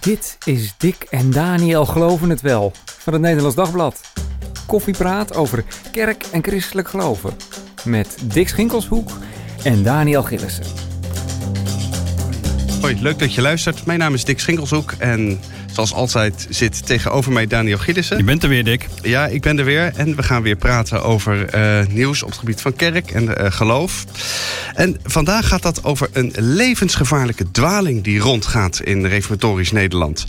Dit is Dick en Daniel Geloven het Wel van het Nederlands Dagblad. Koffiepraat over kerk en christelijk geloven. Met Dick Schinkelshoek en Daniel Gillissen. Hoi, leuk dat je luistert. Mijn naam is Dick Schinkelshoek en zoals altijd zit tegenover mij Daniel Gillissen. Je bent er weer, Dick. Ja, ik ben er weer en we gaan weer praten over eh, nieuws op het gebied van kerk en eh, geloof. En vandaag gaat dat over een levensgevaarlijke dwaling die rondgaat in reformatorisch Nederland.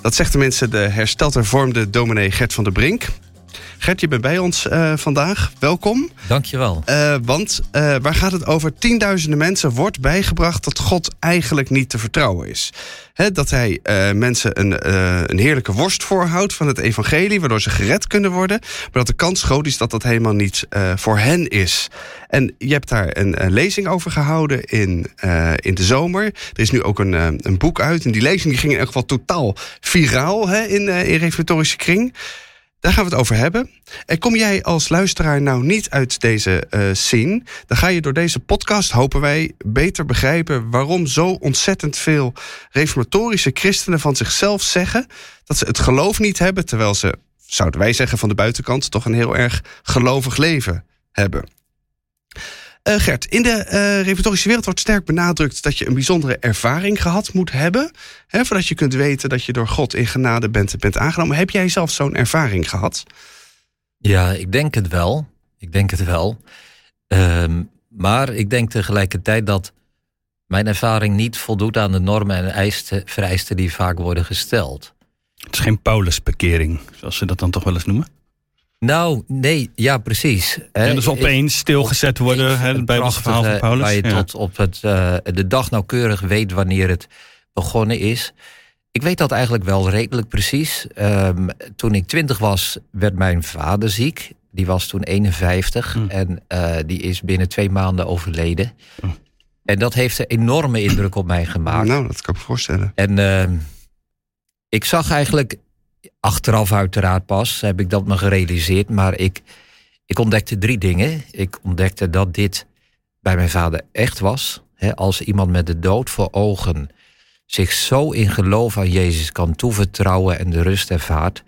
Dat zegt de hersteld hervormde dominee Gert van der Brink. Gert, je bent bij ons uh, vandaag. Welkom. Dankjewel. Uh, want uh, waar gaat het over? Tienduizenden mensen wordt bijgebracht dat God eigenlijk niet te vertrouwen is. He, dat hij mensen een, een heerlijke worst voorhoudt van het evangelie... waardoor ze gered kunnen worden. Maar dat de kans groot is dat dat helemaal niet voor hen is. En je hebt daar een, een lezing over gehouden in, in de zomer. Er is nu ook een, een boek uit. En die lezing die ging in elk geval totaal viraal he, in, in reformatorische kring... Daar gaan we het over hebben. En kom jij als luisteraar nou niet uit deze uh, scene... dan ga je door deze podcast, hopen wij, beter begrijpen... waarom zo ontzettend veel reformatorische christenen van zichzelf zeggen... dat ze het geloof niet hebben... terwijl ze, zouden wij zeggen van de buitenkant... toch een heel erg gelovig leven hebben. Uh, Gert, in de uh, reformatorische wereld wordt sterk benadrukt dat je een bijzondere ervaring gehad moet hebben. Hè, voordat je kunt weten dat je door God in genade bent, bent aangenomen. Heb jij zelf zo'n ervaring gehad? Ja, ik denk het wel. Ik denk het wel. Um, maar ik denk tegelijkertijd dat mijn ervaring niet voldoet aan de normen en eisten, vereisten die vaak worden gesteld. Het is geen Paulusbekering, zoals ze dat dan toch wel eens noemen? Nou, nee, ja, precies. En dus opeens stilgezet worden, het Bijbelse verhaal van Paulus. Waar je ja. tot op het, uh, de dag nauwkeurig weet wanneer het begonnen is. Ik weet dat eigenlijk wel redelijk precies. Um, toen ik twintig was, werd mijn vader ziek. Die was toen 51 hm. en uh, die is binnen twee maanden overleden. En dat heeft een enorme indruk op mij gemaakt. Nou, dat kan ik me voorstellen. En uh, ik zag eigenlijk Achteraf uiteraard pas heb ik dat me gerealiseerd. Maar ik, ik ontdekte drie dingen. Ik ontdekte dat dit bij mijn vader echt was. als iemand met de dood voor ogen zich zo in geloof aan Jezus kan toevertrouwen en de rust ervaart.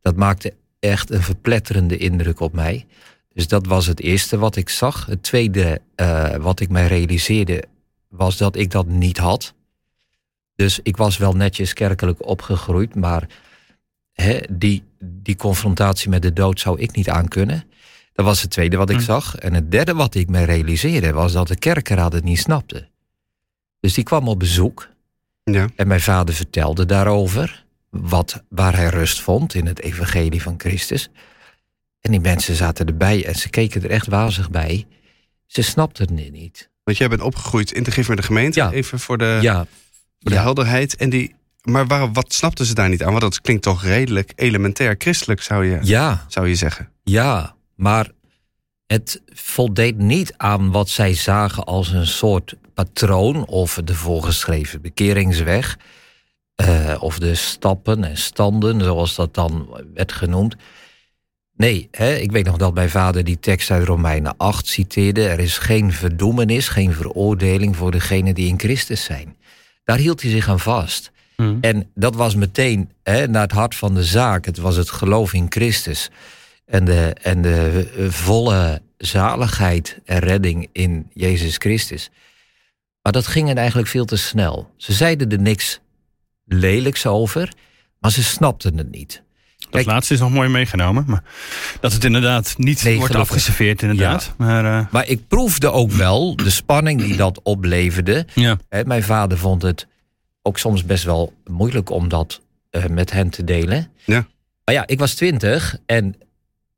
Dat maakte echt een verpletterende indruk op mij. Dus dat was het eerste wat ik zag. Het tweede uh, wat ik mij realiseerde was dat ik dat niet had. Dus ik was wel netjes kerkelijk opgegroeid, maar die, die confrontatie met de dood zou ik niet aankunnen. Dat was het tweede wat ik hm. zag. En het derde wat ik me realiseerde was dat de kerkenraad het niet snapte. Dus die kwam op bezoek. Ja. En mijn vader vertelde daarover. Wat, waar hij rust vond in het evangelie van Christus. En die mensen zaten erbij en ze keken er echt wazig bij. Ze snapten het niet. Want jij bent opgegroeid in de de gemeente. Ja. Even voor de, ja. voor de helderheid. En die, maar waar, wat snapten ze daar niet aan? Want dat klinkt toch redelijk elementair christelijk, zou je, ja. zou je zeggen. Ja, maar het voldeed niet aan wat zij zagen als een soort patroon of de voorgeschreven bekeringsweg. Uh, of de stappen en standen, zoals dat dan werd genoemd. Nee, hè, ik weet nog dat mijn vader die tekst uit Romeinen 8 citeerde. Er is geen verdoemenis, geen veroordeling voor degenen die in Christus zijn. Daar hield hij zich aan vast. Mm. En dat was meteen hè, naar het hart van de zaak. Het was het geloof in Christus. En de, en de volle zaligheid en redding in Jezus Christus. Maar dat ging eigenlijk veel te snel. Ze zeiden er niks lelijks over, maar ze snapten het niet. Dat laatste is nog mooi meegenomen. Maar dat het inderdaad niet nee, wordt afgeserveerd, inderdaad. Ja. Maar, uh... maar ik proefde ook wel de spanning die dat opleverde. Ja. Mijn vader vond het ook soms best wel moeilijk om dat uh, met hen te delen. Ja. Maar ja, ik was twintig en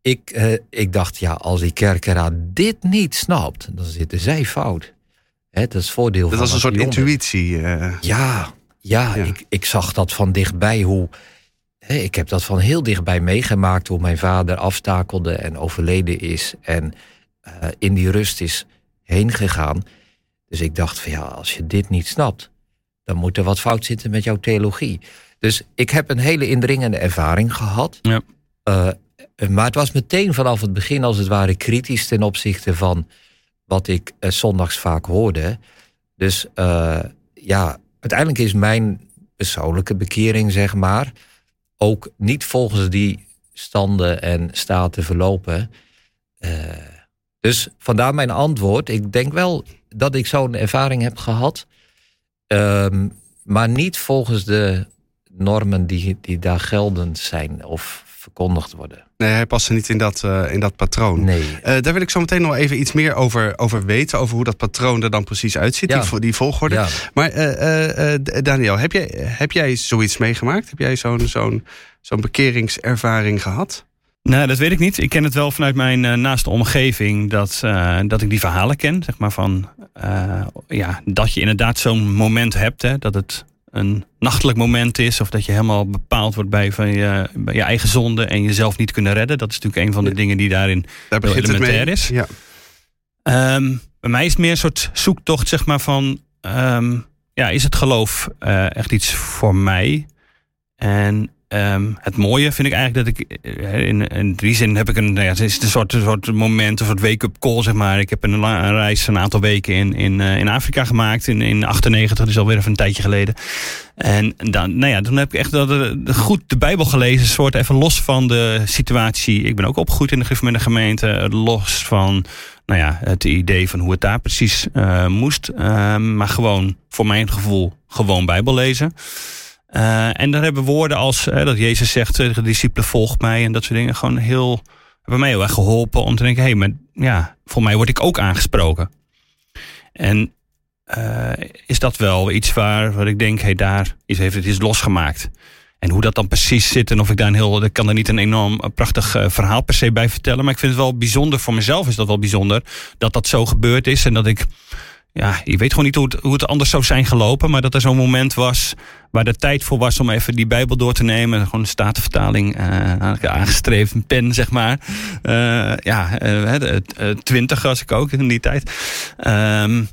ik, uh, ik dacht, ja, als die kerkeraad dit niet snapt, dan zitten zij fout. Hè, dat is het voordeel dat van. Dat was een soort intuïtie. Uh... Ja, ja, ja, Ik, ik zag dat van dichtbij hoe. Hè, ik heb dat van heel dichtbij meegemaakt hoe mijn vader aftakelde en overleden is. En in die rust is heen gegaan. Dus ik dacht van ja, als je dit niet snapt, dan moet er wat fout zitten met jouw theologie. Dus ik heb een hele indringende ervaring gehad. Ja. Uh, maar het was meteen vanaf het begin als het ware kritisch ten opzichte van wat ik uh, zondags vaak hoorde. Dus uh, ja, uiteindelijk is mijn persoonlijke bekering, zeg maar, ook niet volgens die standen en staten verlopen. Dus vandaar mijn antwoord. Ik denk wel dat ik zo'n ervaring heb gehad. Um, maar niet volgens de normen die, die daar geldend zijn of verkondigd worden. Nee, hij past niet in dat, uh, in dat patroon. Nee. Uh, daar wil ik zo meteen nog even iets meer over, over weten. Over hoe dat patroon er dan precies uitziet, ja. die, die volgorde. Ja. Maar uh, Daniel, heb jij, heb jij zoiets meegemaakt? Heb jij zo'n zo'n zo'n bekeringservaring gehad? Nee, dat weet ik niet. Ik ken het wel vanuit mijn uh, naaste omgeving dat, uh, dat ik die verhalen ken. Zeg maar van uh, ja, dat je inderdaad zo'n moment hebt. Hè, dat het een nachtelijk moment is. Of dat je helemaal bepaald wordt bij, van je, bij je eigen zonde en jezelf niet kunnen redden. Dat is natuurlijk een van de dingen die daarin Daar heel elementair is. Ja. Um, bij mij is het meer een soort zoektocht zeg maar van... Um, ja, is het geloof echt iets voor mij? En Um, het mooie vind ik eigenlijk dat ik eh, in, in die zin heb ik een, nou ja, het is een soort, een soort moment, een soort wake-up call, zeg maar. Ik heb een, reis een aantal weken in, in, uh, in Afrika gemaakt, in, in 98, dat is alweer even een tijdje geleden. En dan, nou ja, heb ik echt dat, goed de Bijbel gelezen, soort even los van de situatie. Ik ben ook opgegroeid in de gemeente, gemeente los van nou ja, het idee van hoe het daar precies uh, moest. Uh, maar gewoon, voor mijn gevoel, gewoon Bijbel lezen. Uh, en dan hebben woorden als uh, dat Jezus zegt de discipelen volg mij en dat soort dingen gewoon heel, hebben mij heel erg geholpen om te denken, hé, hey, maar ja, voor mij word ik ook aangesproken. En uh, is dat wel iets waar, waar ik denk, hé, hey, daar is, heeft het iets losgemaakt. En hoe dat dan precies zit en of ik daar een heel, ik kan er niet een enorm prachtig verhaal per se bij vertellen, maar ik vind het wel bijzonder, voor mezelf is dat wel bijzonder, dat dat zo gebeurd is en dat ik ja, je weet gewoon niet hoe het, hoe het anders zou zijn gelopen. Maar dat er zo'n moment was waar de tijd voor was om even die Bijbel door te nemen. Gewoon een statenvertaling uh, aangestreefd, een pen zeg maar. Uh, ja, uh, twintig was ik ook in die tijd. Um,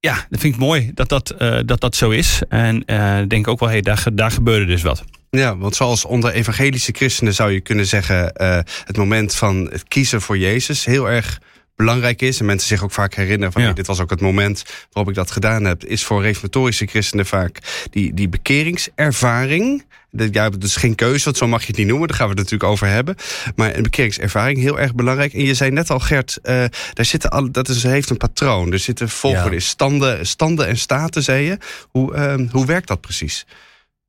ja, dat vind ik mooi dat dat, dat, dat zo is. En ik denk ook wel, hey, daar, daar gebeurde dus wat. Ja, want zoals onder evangelische christenen zou je kunnen zeggen... het moment van het kiezen voor Jezus heel erg belangrijk is. En mensen zich ook vaak herinneren van ja. hey, dit was ook het moment waarop ik dat gedaan heb. Is voor reformatorische christenen vaak die, die bekeringservaring. Ja, dus geen keuze, want zo mag je het niet noemen. Daar gaan we het natuurlijk over hebben. Maar een bekeringservaring, heel erg belangrijk. En je zei net al, Gert, uh, daar zitten al, dat is, heeft een patroon. Er zitten volgorde ja. standen, standen en staten, zei je. Hoe, uh, hoe werkt dat precies?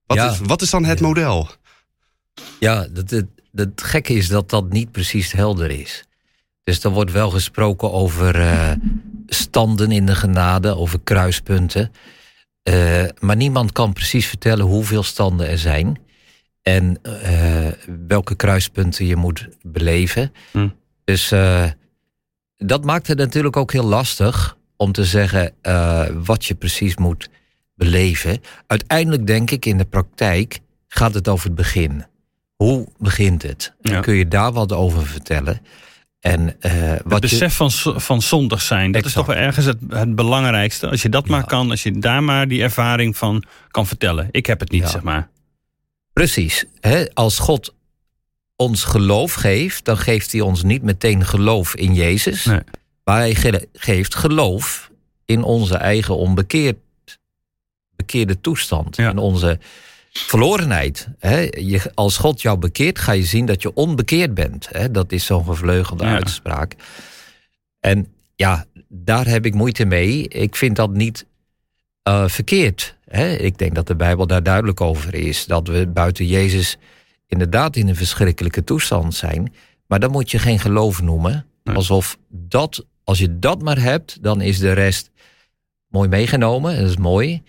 Wat, ja. is, wat is dan het model? Ja, dat, gekke is dat dat niet precies helder is. Dus er wordt wel gesproken over uh, standen in de genade, over kruispunten. Uh, maar niemand kan precies vertellen hoeveel standen er zijn. En uh, welke kruispunten je moet beleven. Hm. Dus dat maakt het natuurlijk ook heel lastig om te zeggen wat je precies moet beleven. Uiteindelijk denk ik in de praktijk gaat het over het begin. Hoe begint het? Ja. Kun je daar wat over vertellen? En, uh, wat het besef je... van, van zondig zijn, dat exact. is toch wel ergens het, het, belangrijkste. Als je dat ja. maar kan, als je daar maar die ervaring van kan vertellen. Ik heb het niet, ja. zeg maar. Precies. He, als God ons geloof geeft, dan geeft hij ons niet meteen geloof in Jezus. Nee. Maar hij ge geeft geloof in onze eigen onbekeerd, bekeerde toestand. Ja. In onze verlorenheid. Hè? Je, als God jou bekeert, ga je zien dat je onbekeerd bent. Hè? Dat is zo'n gevleugelde ja. uitspraak. En ja, daar heb ik moeite mee. Ik vind dat niet uh, verkeerd. Hè? Ik denk dat de Bijbel daar duidelijk over is. Dat we buiten Jezus inderdaad in een verschrikkelijke toestand zijn. Maar dan moet je geen geloof noemen. Nee. Alsof dat, als je dat maar hebt, dan is de rest mooi meegenomen. Dat is mooi.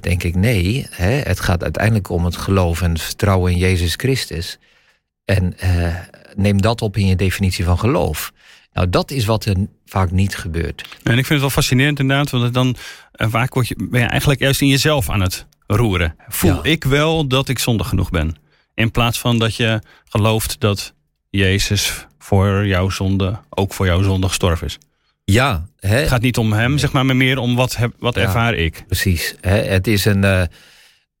Denk ik nee. Hè, het gaat uiteindelijk om het geloof en het vertrouwen in Jezus Christus. En uh, neem dat op in je definitie van geloof. Nou, dat is wat er vaak niet gebeurt. En ik vind het wel fascinerend inderdaad, want dan uh, vaak word je, ben je eigenlijk juist in jezelf aan het roeren. Voel ja. ik wel dat ik zondig genoeg ben? In plaats van dat je gelooft dat Jezus voor jouw zonde, ook voor jouw zonde gestorven is. Ja. Hè? Het gaat niet om hem, zeg maar, maar meer om wat, heb, wat ja, ervaar ik. Precies. Hè? Het, is een, uh,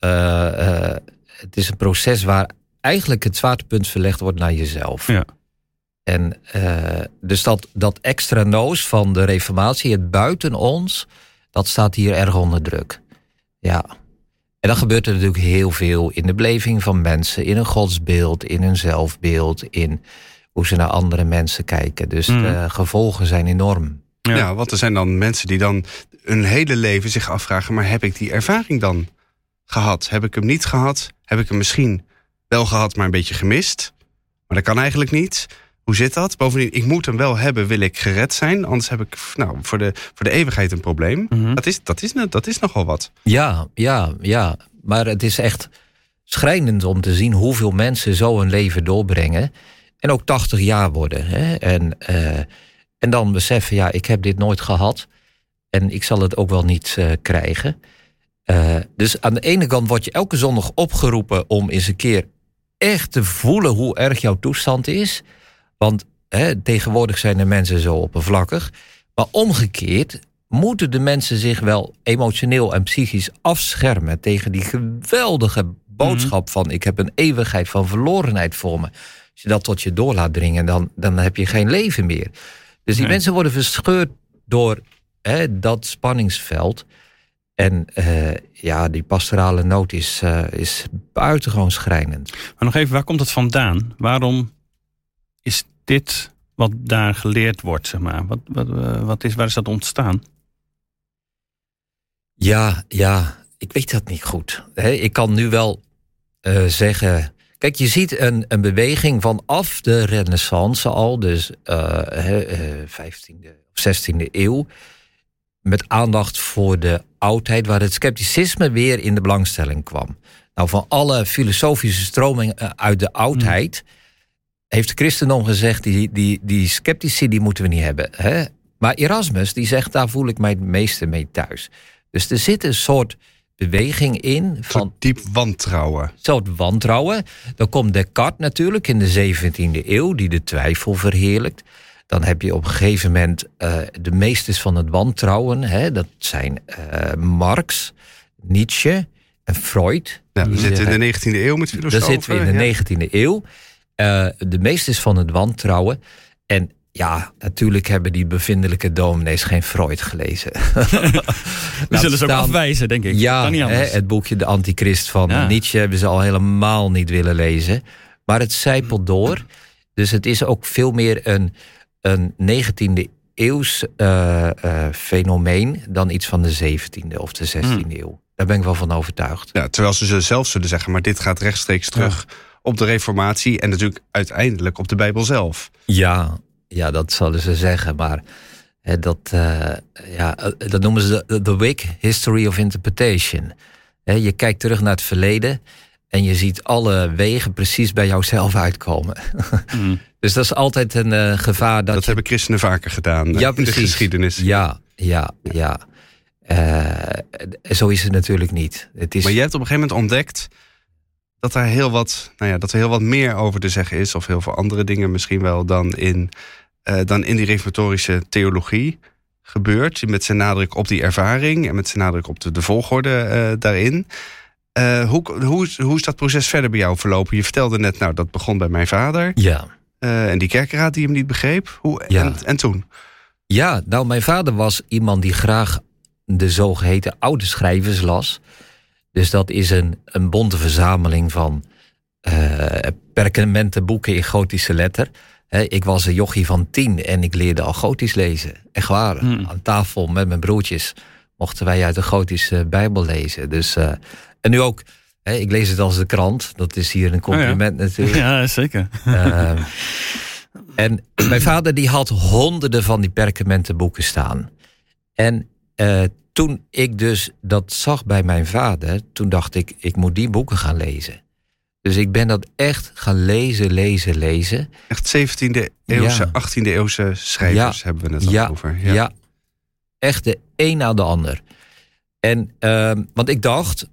uh, uh, het is een proces waar eigenlijk het zwaartepunt verlegd wordt naar jezelf. Ja. En dus dat, dat extra noos van de reformatie, het buiten ons, dat staat hier erg onder druk. Ja. En dan gebeurt er natuurlijk heel veel in de beleving van mensen, in een godsbeeld, in hun zelfbeeld, in hoe ze naar andere mensen kijken. Dus Mm. de gevolgen zijn enorm. Ja. Ja. want er zijn dan mensen die dan hun hele leven zich afvragen... maar heb ik die ervaring dan gehad? Heb ik hem niet gehad? Heb ik hem misschien wel gehad, maar een beetje gemist? Maar dat kan eigenlijk niet. Hoe zit dat? Bovendien, ik moet hem wel hebben, wil ik gered zijn. Anders heb ik nou, voor, de, voor de eeuwigheid een probleem. Mhm. Dat, is, dat, is, dat is nogal wat. Ja, ja, ja. Maar het is echt schrijnend om te zien hoeveel mensen zo een leven doorbrengen. En ook 80 jaar worden. Hè? En, eh, en dan beseffen, ja, ik heb dit nooit gehad. En ik zal het ook wel niet eh, krijgen. Eh, dus aan de ene kant word je elke zondag opgeroepen om eens een keer echt te voelen hoe erg jouw toestand is. Want hè, tegenwoordig zijn de mensen zo oppervlakkig. Maar omgekeerd moeten de mensen zich wel emotioneel en psychisch afschermen tegen die geweldige boodschap van ik heb een eeuwigheid van verlorenheid voor me. Als je dat tot je door laat dringen, dan, dan heb je geen leven meer. Dus die Nee. mensen worden verscheurd door hè, dat spanningsveld. En eh, ja, die pastorale nood is, eh, is buitengewoon schrijnend. Maar nog even, waar komt het vandaan? Waarom is dit wat daar geleerd wordt, zeg maar? Wat, wat, eh, wat is, waar is dat ontstaan? Ja, ja, ik weet dat niet goed. Ik kan nu wel zeggen. Kijk, je ziet een, een beweging vanaf de Renaissance al, dus eh, hè, eh, 15e of 16e eeuw. Met aandacht voor de oudheid, waar het scepticisme weer in de belangstelling kwam. Nou, van alle filosofische stromingen eh, uit de oudheid. heeft het christendom gezegd: die, die, die sceptici die moeten we niet hebben. Hè? Maar Erasmus die zegt: daar voel ik mij het meeste mee thuis. Dus er zit een soort beweging in Van diep wantrouwen. soort wantrouwen. Dan komt Descartes natuurlijk in de 17e eeuw, die de twijfel verheerlijkt. Dan heb je op een gegeven moment eh, de meesters van het wantrouwen. Hè? Dat zijn eh, Marx, Nietzsche en Freud. Ja, we zitten in de 19e eeuw met daar filosofen. zitten we in de ja. 19e eeuw. Eh, de meesters van het wantrouwen. En ja, natuurlijk hebben die bevindelijke dominees geen Freud gelezen. Die zullen ze ook afwijzen, denk ik. Ja, hè, het boekje De Antichrist van Ja. Nietzsche hebben ze al helemaal niet willen lezen. Maar het zijpelt door. Dus het is ook veel meer een, een 19e eeuws eh, eh, fenomeen dan iets van de 17e of de 16e eeuw. Daar ben ik wel van overtuigd. Ja, terwijl ze zelf zullen zeggen, maar dit gaat rechtstreeks terug op de reformatie en natuurlijk uiteindelijk op de Bijbel zelf. Ja, ja dat zullen ze zeggen. Maar hè, dat, eh, ja, eh, dat noemen ze de, de Wick History of Interpretation. Hè, je kijkt terug naar het verleden en je ziet alle wegen precies bij jouzelf uitkomen. Mm. Dus dat is altijd een eh, gevaar dat, Dat, je- hebben christenen vaker gedaan Ja, in de geschiedenis. Ja, ja, ja. Zo is het natuurlijk niet. Het is, Maar je hebt op een gegeven moment ontdekt dat, daar heel wat, nou ja, dat er heel wat meer over te zeggen is, of heel veel andere dingen misschien wel, dan in, eh, dan in die reformatorische theologie gebeurt. Met zijn nadruk op die ervaring en met zijn nadruk op de, de volgorde eh, daarin. Eh, hoe, hoe, is- hoe is dat proces verder bij jou verlopen? Je vertelde net, nou, dat begon bij mijn vader. ja. en die kerkenraad die hem niet begreep. Hoe, Ja. en, en toen? Ja, nou, mijn vader was iemand die graag de zogeheten oude schrijvers las. Dus dat is een, een bonte verzameling van eh perkamentenboeken in gotische letter. Ik was een jochie van tien en ik leerde al gotisch lezen. Echt waar. Hmm. Aan tafel met mijn broertjes mochten wij uit de gotische bijbel lezen. Dus, eh, en nu ook, ik lees het als de krant. Dat is hier een compliment natuurlijk. Ja, zeker. Ehm, en mijn vader die had honderden van die perkamentenboeken staan. En eh, toen ik dus dat zag bij mijn vader, toen dacht ik, ik moet die boeken gaan lezen. Dus ik ben dat echt gaan lezen, lezen, lezen. Echt 17e eeuwse, Ja. 18e eeuwse schrijvers hebben we het al ja, over. Ja. echt de een na de ander. En, ehm, want ik dacht,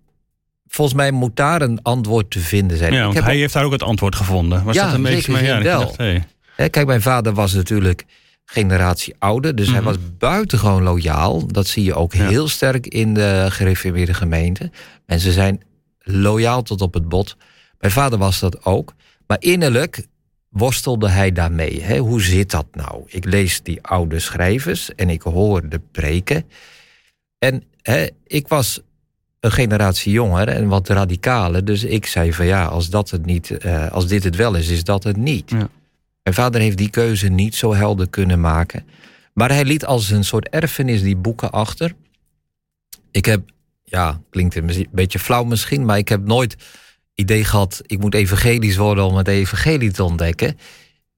volgens mij moet daar een antwoord te vinden zijn. Ja, ik want heb hij ook- heeft daar ook het antwoord gevonden. Was Ja, dat een beetje zeker maar, ja, wel. dacht, hey. Kijk, mijn vader was natuurlijk generatie ouder. Dus hij Mhm. was buitengewoon loyaal. Dat zie je ook Ja. heel sterk in de gereformeerde gemeente. Mensen zijn loyaal tot op het bot. Mijn vader was dat ook. Maar innerlijk worstelde hij daarmee. Hè? Hoe zit dat nou? Ik lees die oude schrijvers en ik hoor de preken. En hè, ik was een generatie jonger en wat radicaler. Dus ik zei van ja, als, dat het niet, eh, als dit het wel is, is dat het niet. Ja. Mijn vader heeft die keuze niet zo helder kunnen maken. Maar hij liet als een soort erfenis die boeken achter. Ik heb, ja, klinkt een beetje flauw misschien, maar ik heb nooit idee gehad, ik moet evangelisch worden om het evangelie te ontdekken.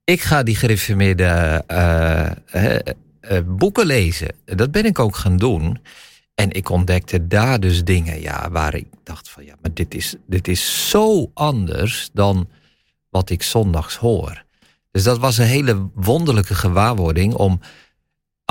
Ik ga die gereformeerde eh, eh, eh, boeken lezen. Dat ben ik ook gaan doen. En ik ontdekte daar dus dingen ja, waar ik dacht van ja, maar dit is, dit is zo anders dan wat ik zondags hoor. Dus dat was een hele wonderlijke gewaarwording om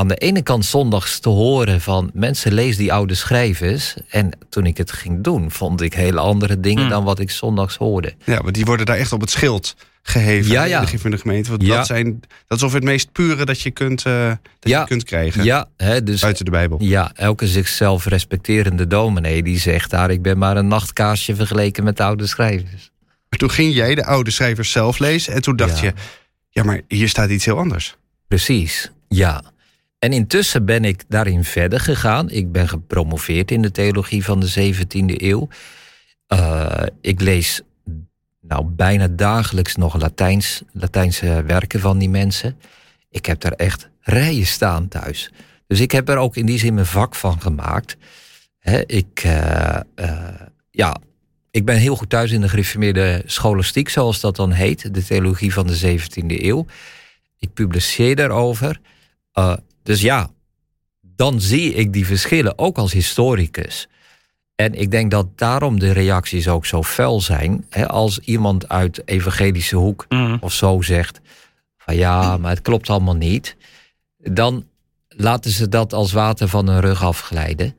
aan de ene kant zondags te horen van mensen lees die oude schrijvers. En toen ik het ging doen, vond ik hele andere dingen Hmm. dan wat ik zondags hoorde. Ja, want die worden daar echt op het schild geheven Ja, in ja. de gif in de gemeente. Want Ja. dat, zijn, dat is ongeveer het meest pure dat je kunt, eh, dat Ja. je kunt krijgen. Ja, hè, dus Buiten de Bijbel. ja, elke zichzelf respecterende dominee die zegt daar ik ben maar een nachtkaarsje vergeleken met de oude schrijvers. Maar toen ging jij de oude schrijvers zelf lezen. En toen dacht Ja. je, ja, maar hier staat iets heel anders. Precies, ja. En intussen ben ik daarin verder gegaan. Ik ben gepromoveerd in de theologie van de 17e eeuw. Eh, ik lees nou, bijna dagelijks nog Latijns, Latijnse werken van die mensen. Ik heb daar echt rijen staan thuis. Dus ik heb er ook in die zin mijn vak van gemaakt. Ik, eh, eh, ja, ik ben heel goed thuis in de gereformeerde scholastiek, zoals dat dan heet. De theologie van de 17e eeuw. Ik publiceer daarover. Dus ja, dan zie ik die verschillen ook als historicus. En ik denk dat daarom de reacties ook zo fel zijn. Hè, als iemand uit evangelische hoek Mhm. of zo zegt: van ja, maar het klopt allemaal niet. Dan laten ze dat als water van hun rug afglijden.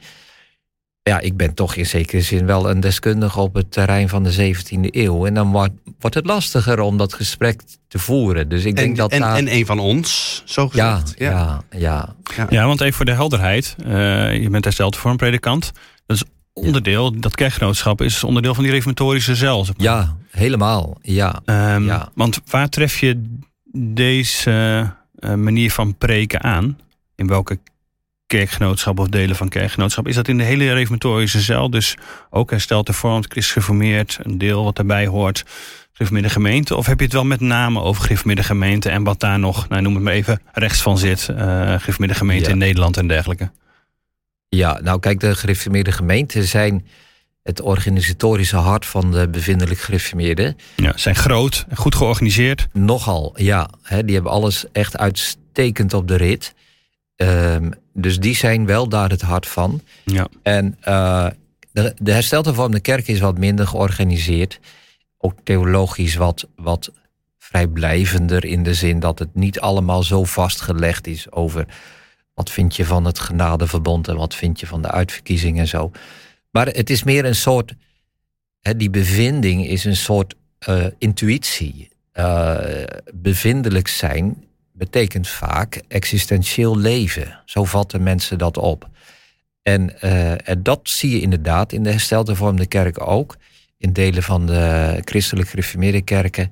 Ja, ik ben toch in zekere zin wel een deskundige op het terrein van de 17e eeuw. En dan wordt, wordt het lastiger om dat gesprek te voeren. Dus ik En, denk dat en, daar... en een van ons, zo ja, gezegd. ja, ja, Ja, want even voor de helderheid. eh, je bent hersteld voor een predikant. Dat is onderdeel, dat kerkgenootschap is onderdeel van die reformatorische cel. zeg maar. ja, helemaal. Ja, Ehm, ja. Want waar tref je deze eh, manier van preken aan? In welke kerkgenootschap of delen van kerkgenootschap? Is dat in de hele reformatorische cel? Dus ook hersteld hervormd, christelijk gereformeerd, een deel wat daarbij hoort, gereformeerde gemeente? Of heb je het wel met name over gereformeerde gemeente en wat daar nog, nou, noem het maar even, rechts van zit? gereformeerde gemeente Ja. in Nederland en dergelijke. ja, nou kijk, de gereformeerde gemeenten zijn het organisatorische hart van de bevindelijk gereformeerden. Ja, zijn groot, en goed georganiseerd. Nogal, ja. Hè, die hebben alles echt uitstekend op de rit. Ehm, dus die zijn wel daar het hart van. Ja. En eh, de, de kerk is wat minder georganiseerd. Ook theologisch wat, wat vrijblijvender in de zin dat het niet allemaal zo vastgelegd is over wat vind je van het genadeverbond en wat vind je van de uitverkiezing en zo. Maar het is meer een soort, hè, die bevinding is een soort eh, intuïtie. Eh, bevindelijk zijn betekent vaak existentieel leven. Zo vatten mensen dat op. En, eh, en dat zie je inderdaad in de hersteld hervormde kerk ook. In delen van de christelijk gereformeerde kerken.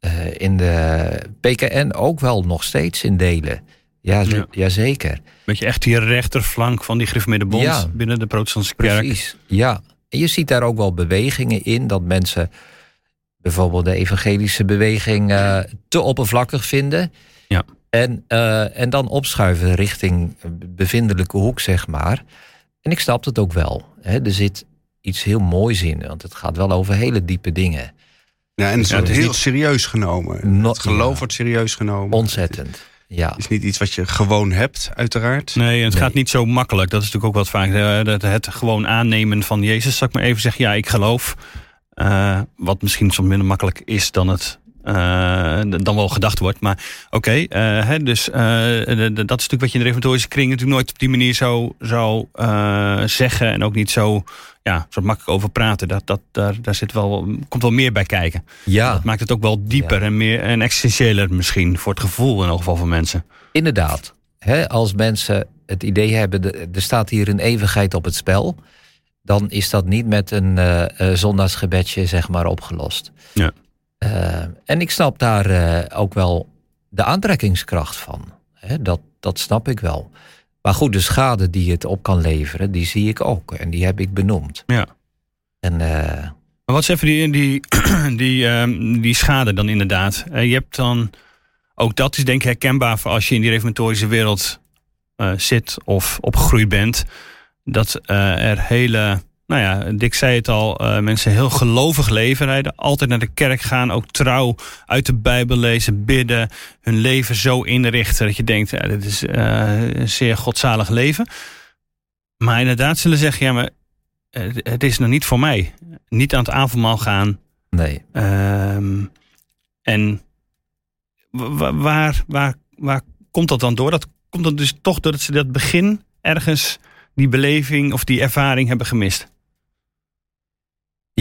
eh, in de PKN ook wel nog steeds in delen. Ja, Ja. Jazeker. Weet je, echt die rechterflank van die gereformeerde bond Ja. binnen de protestantse kerk. Precies, ja. En je ziet daar ook wel bewegingen in dat mensen bijvoorbeeld de evangelische beweging eh, te oppervlakkig vinden. Ja. En, eh, en dan opschuiven richting bevindelijke hoek, zeg maar. En ik snap het ook wel. Hè. Er zit iets heel moois in, want het gaat wel over hele diepe dingen. Ja, en het Ja, wordt het is heel niet- serieus genomen. No- het geloof ja. wordt serieus genomen. Ontzettend. Ja, Het is niet iets wat je gewoon hebt, uiteraard. Nee, het Nee. gaat niet zo makkelijk. Dat is natuurlijk ook wat vaak. dat het gewoon aannemen van Jezus, zal ik maar even zeggen. Ja, ik geloof. Eh, wat misschien soms minder makkelijk is dan het. Eh, dan wel gedacht wordt. Maar oké, eh, hè, dus eh, de- de- dat is natuurlijk wat je in de reformatorische kring natuurlijk nooit op die manier zo zou eh, zeggen. En ook niet zo, ja, zo makkelijk over praten. Dat, dat, daar, daar zit wel, komt wel meer bij kijken. ja Dat maakt het ook wel dieper Ja. en meer en existentiëler misschien. Voor het gevoel in elk geval van mensen. inderdaad. Hè, als mensen het idee hebben, de- er staat hier een eeuwigheid op het spel... dan is dat niet met een eh eh, zondagsgebedje zeg maar opgelost. Ja. Eh, en ik snap daar eh, ook wel de aantrekkingskracht van. Dat, dat snap ik wel. Maar goed, de schade die het op kan leveren, die zie ik ook. En die heb ik benoemd. Ja. En eh, Maar wat is even die, die, die, ehm, die schade dan inderdaad? Je hebt dan, ook dat is denk ik herkenbaar voor als je in die reformatorische wereld zit of opgegroeid bent. Dat er hele, nou ja, Dick zei het al, eh, mensen heel gelovig leven rijden. Altijd naar de kerk gaan, ook trouw uit de Bijbel lezen, bidden. Hun leven zo inrichten dat je denkt, ja, dit is eh, een zeer godzalig leven. Maar inderdaad zullen zeggen, ja, maar het is nog niet voor mij. Niet aan het avondmaal gaan. nee, Ehm, en wa- wa- waar, waar, waar komt dat dan door? Dat komt dan dus toch doordat ze dat begin ergens die beleving of die ervaring hebben gemist.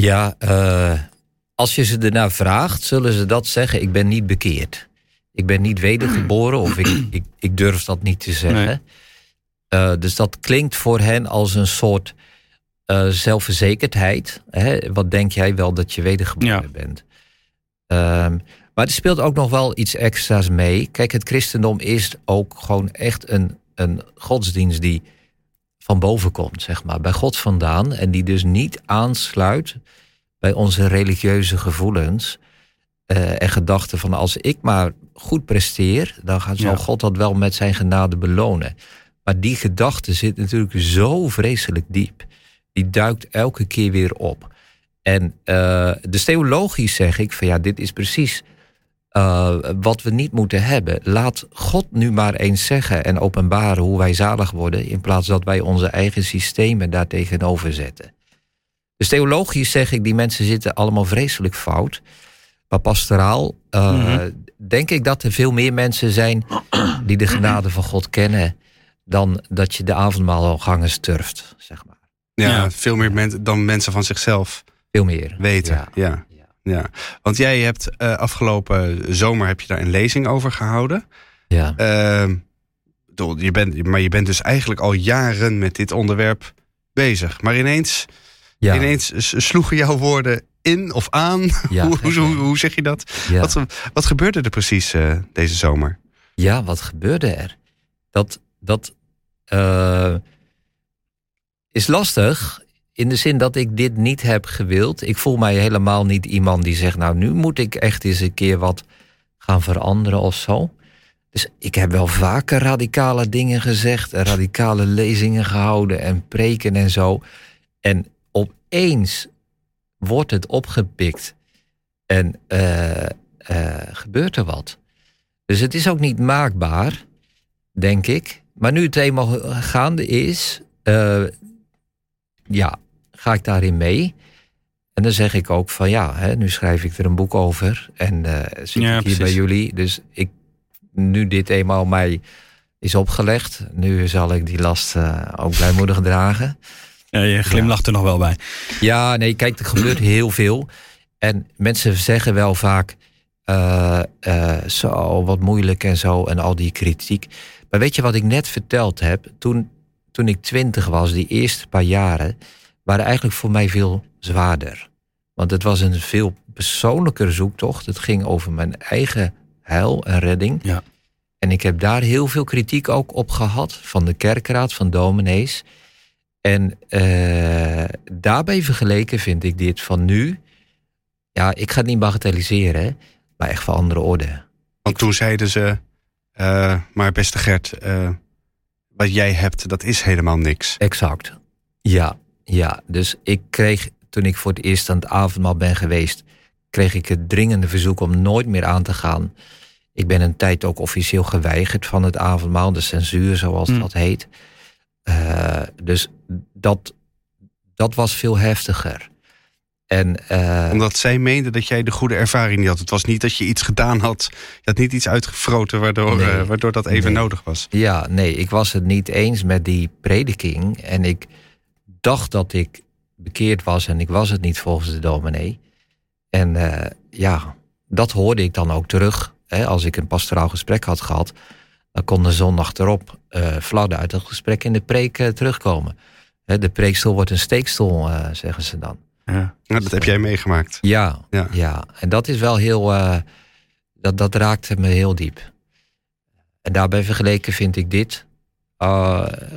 Ja, eh, als je ze ernaar vraagt, zullen ze dat zeggen. Ik ben niet bekeerd. Ik ben niet wedergeboren of ik, ik, ik durf dat niet te zeggen. Nee. Eh, dus dat klinkt voor hen als een soort eh, zelfverzekerdheid. Hè? Wat denk jij wel dat je wedergeboren Ja. bent? Ehm, maar er speelt ook nog wel iets extra's mee. Kijk, het christendom is ook gewoon echt een, een godsdienst die van boven komt, zeg maar, bij God vandaan. En die dus niet aansluit bij onze religieuze gevoelens eh, en gedachten van als ik maar goed presteer, dan gaat, zal Ja. God dat wel met zijn genade belonen. Maar die gedachte zit natuurlijk zo vreselijk diep. Die duikt elke keer weer op. En eh dus theologisch zeg ik van ja, dit is precies eh, wat we niet moeten hebben. Laat God nu maar eens zeggen en openbaren hoe wij zalig worden, in plaats dat wij onze eigen systemen daar tegenover zetten. Dus theologisch zeg ik, die mensen zitten allemaal vreselijk fout. Maar pastoraal eh, Mhm. denk ik dat er veel meer mensen zijn die de genade van God kennen, dan dat je de avondmaalgangen sturft, zeg maar. Ja, Ja. veel meer men, dan mensen van zichzelf Veel meer. weten. Ja. Ja. Ja. Want jij hebt eh, afgelopen zomer heb je daar een lezing over gehouden. Ja. Ehm, je bent, maar je bent dus eigenlijk al jaren met dit onderwerp bezig. Maar ineens, Ja. ineens sloegen jouw woorden in of aan. Ja, hoe, hoe, zeg je dat? Ja. Wat, wat gebeurde er precies eh, deze zomer? Ja, wat gebeurde er? Dat, dat eh, is lastig in de zin dat ik dit niet heb gewild. Ik voel mij helemaal niet iemand die zegt, nou nu moet ik echt eens een keer wat gaan veranderen of zo. Dus ik heb wel vaker radicale dingen gezegd, radicale lezingen gehouden en preken en zo. En opeens wordt het opgepikt en eh, eh, gebeurt er wat. Dus het is ook niet maakbaar, denk ik. Maar nu het eenmaal gaande is, eh, ja, ga ik daarin mee. En dan zeg ik ook van ja, hè, nu schrijf ik er een boek over. En eh zit Ja, ik hier bij jullie. Dus ik, nu dit eenmaal mij is opgelegd, nu zal ik die last eh, ook blijmoedig dragen. Ja, je glimlacht er nog wel bij. Ja, nee, kijk, er gebeurt heel veel. En mensen zeggen wel vaak, eh, zo, wat moeilijk en zo, en al die kritiek. Maar weet je wat ik net verteld heb? Toen, toen ik twintig was, die eerste paar jaren, waren eigenlijk voor mij veel zwaarder. Want het was een veel persoonlijker zoektocht. Het ging over mijn eigen heil en redding. Ja. En ik heb daar heel veel kritiek ook op gehad van de kerkraad, van dominees. En eh, daarbij vergeleken vind ik dit van nu. Ja, ik ga het niet bagatelliseren, maar echt van andere orde. Want toen zeiden ze, eh, maar beste Gert, eh, wat jij hebt, dat is helemaal niks. Exact. Ja, ja. Dus ik kreeg, toen ik voor het eerst aan het avondmaal ben geweest, kreeg ik het dringende verzoek om nooit meer aan te gaan. Ik ben een tijd ook officieel geweigerd van het avondmaal, de censuur zoals Hmm. dat heet. Eh, dus dat, dat was veel heftiger. En, eh, Omdat zij meenden dat jij de goede ervaring niet had. Het was niet dat je iets gedaan had. Je had niet iets uitgefroten waardoor, Nee. eh, waardoor dat even Nee. nodig was. Ja, nee, ik was het niet eens met die prediking. En ik dacht dat ik bekeerd was en ik was het niet volgens de dominee. En eh, ja, dat hoorde ik dan ook terug. Hè, als ik een pastoraal gesprek had gehad, dan kon de zondag erop eh fladder uit het gesprek in de preek eh, terugkomen. Hè, de preekstoel wordt een steekstoel, zeggen ze dan. Ja. Nou, dat heb jij meegemaakt. Ja, Ja. ja. En dat is wel heel. dat, dat raakte me heel diep. En daarbij vergeleken vind ik dit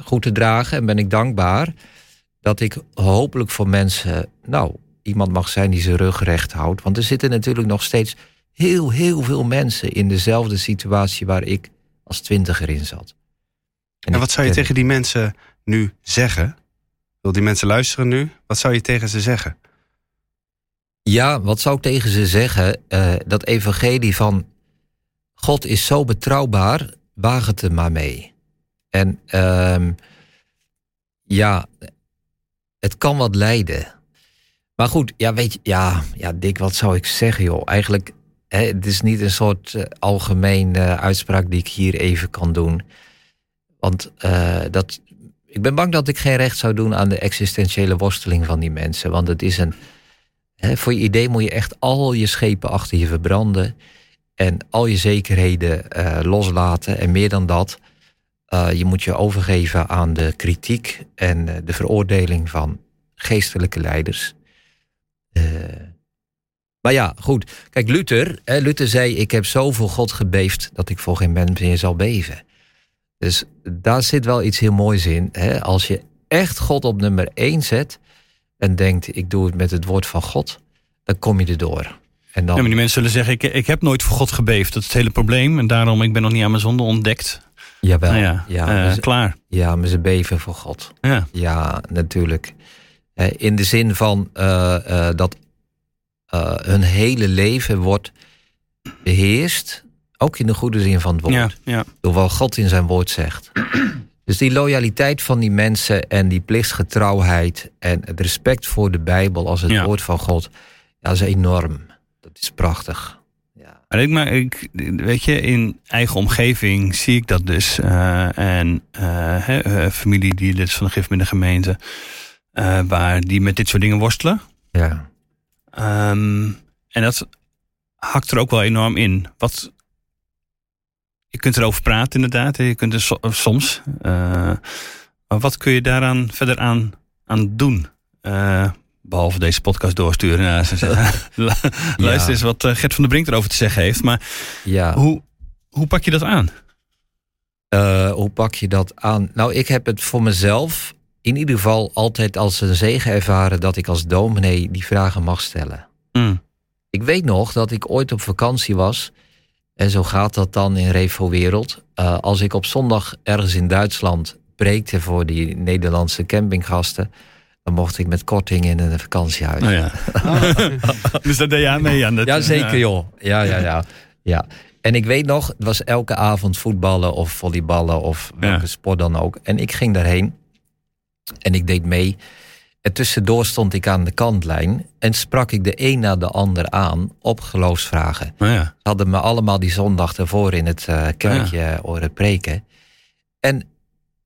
goed te dragen en ben ik dankbaar dat ik hopelijk voor mensen, nou, iemand mag zijn die zijn rug recht houdt. Want er zitten natuurlijk nog steeds heel, heel veel mensen in dezelfde situatie waar ik als twintiger in zat. En, wat zou je tegen die mensen nu zeggen? Wil die mensen luisteren nu? Wat zou je tegen ze zeggen? Ja, wat zou ik tegen ze zeggen? Uh, dat evangelie van God is zo betrouwbaar, waag het er maar mee. En uh, ja, het kan wat lijden. Maar goed, ja, weet je, ja, ja, Dick, wat zou ik zeggen, joh? Eigenlijk, hè, het is niet een soort algemeen uh, uitspraak die ik hier even kan doen. Want uh, dat, ik ben bang dat ik geen recht zou doen aan de existentiële worsteling van die mensen. Want het is een. Hè, voor je idee moet je echt al je schepen achter je verbranden. En al je zekerheden loslaten. En meer dan dat, uh, je moet je overgeven aan de kritiek en uh, de veroordeling van geestelijke leiders. maar ja, goed. Kijk, Luther, hè, Luther zei: Ik heb zo voor God gebeefd dat ik voor geen mens meer zal beven. Dus daar zit wel iets heel moois in. Hè? Als je echt God op nummer één zet en denkt: ik doe het met het woord van God, dan kom je erdoor. En dan... Ja, maar die mensen zullen zeggen: ik, ik heb nooit voor God gebeefd. Dat is het hele probleem. En daarom ik ben nog niet aan mijn zonde ontdekt. Jawel. Ja, ja uh, ze, klaar. Ja, maar ze beven voor God. Ja, ja natuurlijk. In de zin van uh, uh, dat hun hele leven wordt beheerst ook in de goede zin van het woord. Ja, ja. Door wat God in zijn woord zegt. Dus die loyaliteit van die mensen en die plichtsgetrouwheid en het respect voor de Bijbel als het woord van God, ja, dat is enorm. Dat is prachtig. Maar ik, maar ik, weet je, in eigen omgeving zie ik dat dus. Eh, en eh, eh, familie die lid is van de gifmiddengemeente, eh waar die met dit soort dingen worstelen. Ja. Ehm, en dat hakt er ook wel enorm in. Wat, je kunt erover praten inderdaad. Je kunt er so- soms. maar wat kun je daaraan verder aan, aan doen? Eh, behalve deze podcast doorsturen. Luister eens wat eh, Gert van der Brink erover te zeggen heeft. Maar ja. hoe, hoe pak je dat aan? Eh, hoe pak je dat aan? Nou, ik heb het voor mezelf in ieder geval altijd als een zegen ervaren dat ik als dominee die vragen mag stellen. Mm. Ik weet nog dat ik ooit op vakantie was. En zo gaat dat dan in Revo Wereld. Uh, als ik op zondag ergens in Duitsland preekte voor die Nederlandse campinggasten. Dan mocht ik met korting in een vakantiehuis. Nou ja. dus dat deed je aan mee aan. Dat, Ja, zeker joh. Ja, ja, ja. ja. En ik weet nog, het was elke avond voetballen of volleyballen of welke Ja. sport dan ook. En ik ging daarheen en ik deed mee. En tussendoor stond ik aan de kantlijn en sprak ik de een na de ander aan op geloofsvragen. Nou ja. Ze hadden me allemaal die zondag ervoor in het eh, kerkje horen preken. En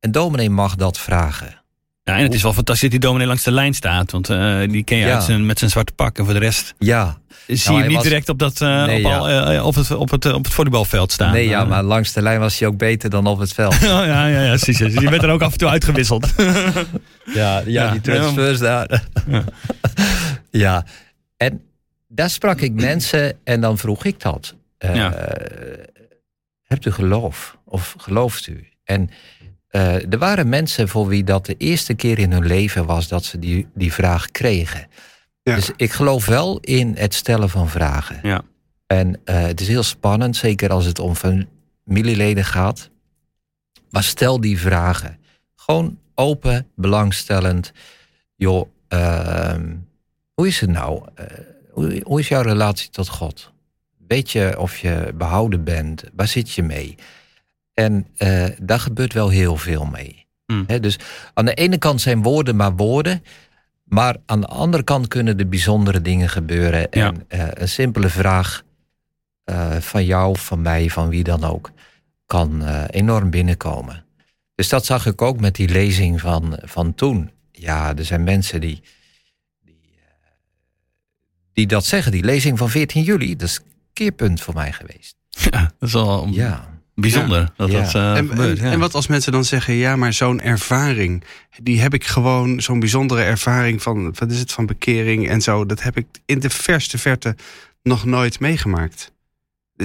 een dominee mag dat vragen. Ja, en het is wel fantastisch dat die dominee langs de lijn staat. Want eh, die ken je Ja. uit zijn, met zijn zwarte pak. En voor de rest Ja, zie je hem niet was- direct op, dat, eh, Nee, op, ja. al, eh, op, het, op, het, op het volleybalveld staan. nee, ja, maar langs de lijn was hij ook beter dan op het veld. Oh, ja, ja, ja, precies. Dus je bent er ook af en toe uitgewisseld. Ja, ja, Ja, die transfers daar. Ja. Ja. en daar sprak ik mensen en dan vroeg ik dat. Hebt u geloof? Of gelooft u? En eh, er waren mensen voor wie dat de eerste keer in hun leven was dat ze die, die vraag kregen. Ja. Dus ik geloof wel in het stellen van vragen. Ja. En eh, het is heel spannend, zeker als het om familieleden gaat. Maar stel die vragen. Gewoon open, belangstellend. Joh, ehm, hoe is het nou? Eh, hoe, hoe is jouw relatie tot God? Weet je of je behouden bent? Waar zit je mee? En eh, daar gebeurt wel heel veel mee. Hmm. Dus aan de ene kant zijn woorden maar woorden. Maar aan de andere kant kunnen er bijzondere dingen gebeuren. Ja. En eh, een simpele vraag eh, van jou, van mij, van wie dan ook, kan enorm binnenkomen. Dus dat zag ik ook met die lezing van, van toen. Ja, er zijn mensen die, die, die dat zeggen. Die lezing van 14 juli, dat is een keerpunt voor mij geweest. Ja, dat is Ja, bijzonder dat Ja. dat eh, En, gebeurt. en, ja. en wat als mensen dan zeggen, ja, maar zo'n ervaring, die heb ik gewoon, zo'n bijzondere ervaring van, wat is het, van bekering en zo, dat heb ik in de verste verte nog nooit meegemaakt.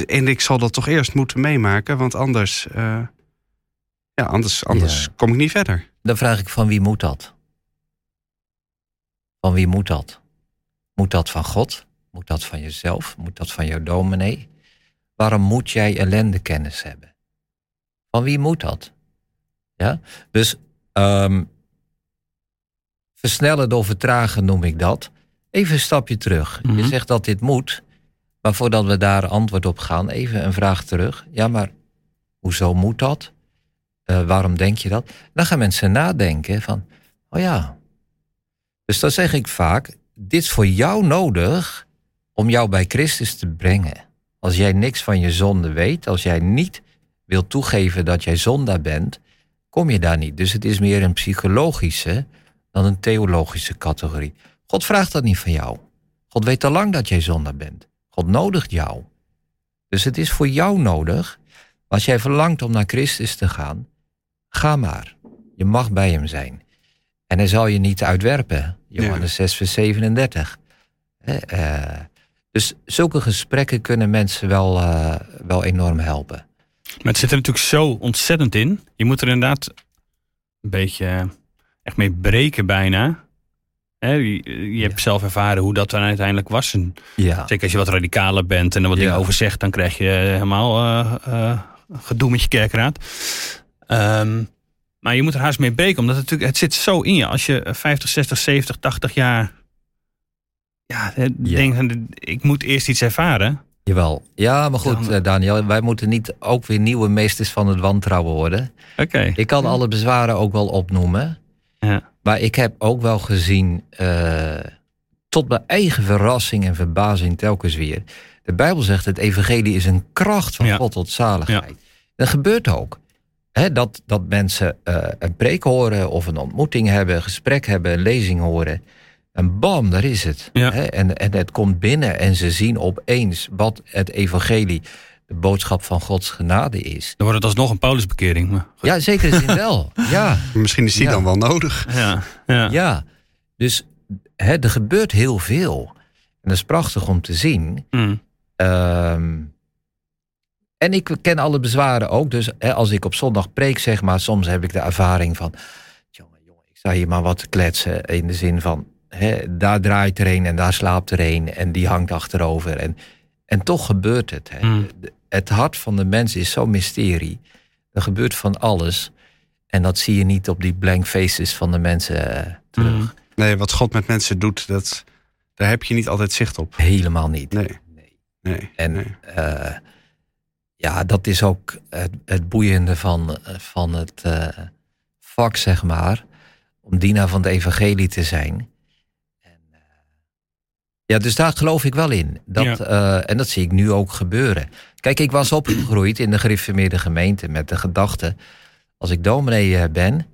En ik zal dat toch eerst moeten meemaken, want anders. eh, Ja, anders, anders Ja. kom ik niet verder. Dan vraag ik van wie moet dat? Van wie moet dat? Moet dat van God? Moet dat van jezelf? Moet dat van jouw dominee? Waarom moet jij ellendekennis hebben? Van wie moet dat? Ja? Dus ehm, versnellen door vertragen noem ik dat. Even een stapje terug. Je Mhm. zegt dat dit moet, maar voordat we daar antwoord op gaan, even een vraag terug. Ja, maar hoezo moet dat? Eh, waarom denk je dat? Dan gaan mensen nadenken van, oh ja. Dus dan zeg ik vaak, dit is voor jou nodig om jou bij Christus te brengen. Als jij niks van je zonde weet, als jij niet wil toegeven dat jij zondaar bent, kom je daar niet. Dus het is meer een psychologische dan een theologische categorie. God vraagt dat niet van jou. God weet al lang dat jij zondaar bent. God nodigt jou. Dus het is voor jou nodig. Als jij verlangt om naar Christus te gaan, ga maar. Je mag bij hem zijn. En hij zal je niet uitwerpen. Johannes 6, vers 37. Hè, eh, dus zulke gesprekken kunnen mensen wel, eh, wel enorm helpen. Maar het zit er natuurlijk zo ontzettend in. Je moet er inderdaad een beetje eh, echt mee breken bijna. Je, je hebt zelf ervaren hoe dat dan uiteindelijk was. En Ja, zeker als je wat radicaler bent en er wat dingen over zegt, dan krijg je helemaal eh, eh, gedoe met je kerkraad. Ehm, maar je moet er haast mee breken, omdat het natuurlijk, het zit zo in je. Als je 50, 60, 70, 80 jaar ja, Ja. denkt, van, ik moet eerst iets ervaren. jawel. Ja, maar goed, Dan- eh, Daniel, wij moeten niet ook weer nieuwe meesters van het wantrouwen worden. Oké. Ik kan alle bezwaren ook wel opnoemen. Ja. Maar ik heb ook wel gezien, eh, tot mijn eigen verrassing en verbazing telkens weer. De Bijbel zegt het evangelie is een kracht van Ja. God tot zaligheid. Dat gebeurt ook. Dat, dat mensen eh, een preek horen of een ontmoeting hebben, een gesprek hebben, een lezing horen. En bam, daar is het. Ja. En, en het komt binnen en ze zien opeens wat het evangelie, de boodschap van Gods genade is. Dan wordt het alsnog een Paulusbekering. Maar goed. Ja, zeker zin wel. Ja. Misschien is die Ja. dan wel nodig. Ja, ja. Ja, dus hè, er gebeurt heel veel. En dat is prachtig om te zien. Mm. Ehm, en ik ken alle bezwaren ook. Dus hè, als ik op zondag preek, zeg maar, soms heb ik de ervaring van. Jongen, jongen, ik sta hier maar wat te kletsen. In de zin van, hè, daar draait er een en daar slaapt er een. En die hangt achterover. En, en toch gebeurt het. Hè. Mm. De- Het hart van de mens is zo'n mysterie. Er gebeurt van alles. En dat zie je niet op die blank faces van de mensen eh, terug. Mm. Nee, wat God met mensen doet, dat, daar heb je niet altijd zicht op. Helemaal niet. Nee, Nee. nee. En nee. eh, ja, dat is ook het, het boeiende van, van het eh, vak, zeg maar. Om dienaar van de evangelie te zijn. Ja, dus daar geloof ik wel in. Dat, Ja. eh, en dat zie ik nu ook gebeuren. Kijk, ik was opgegroeid in de gereformeerde gemeente met de gedachte... als ik dominee eh, ben,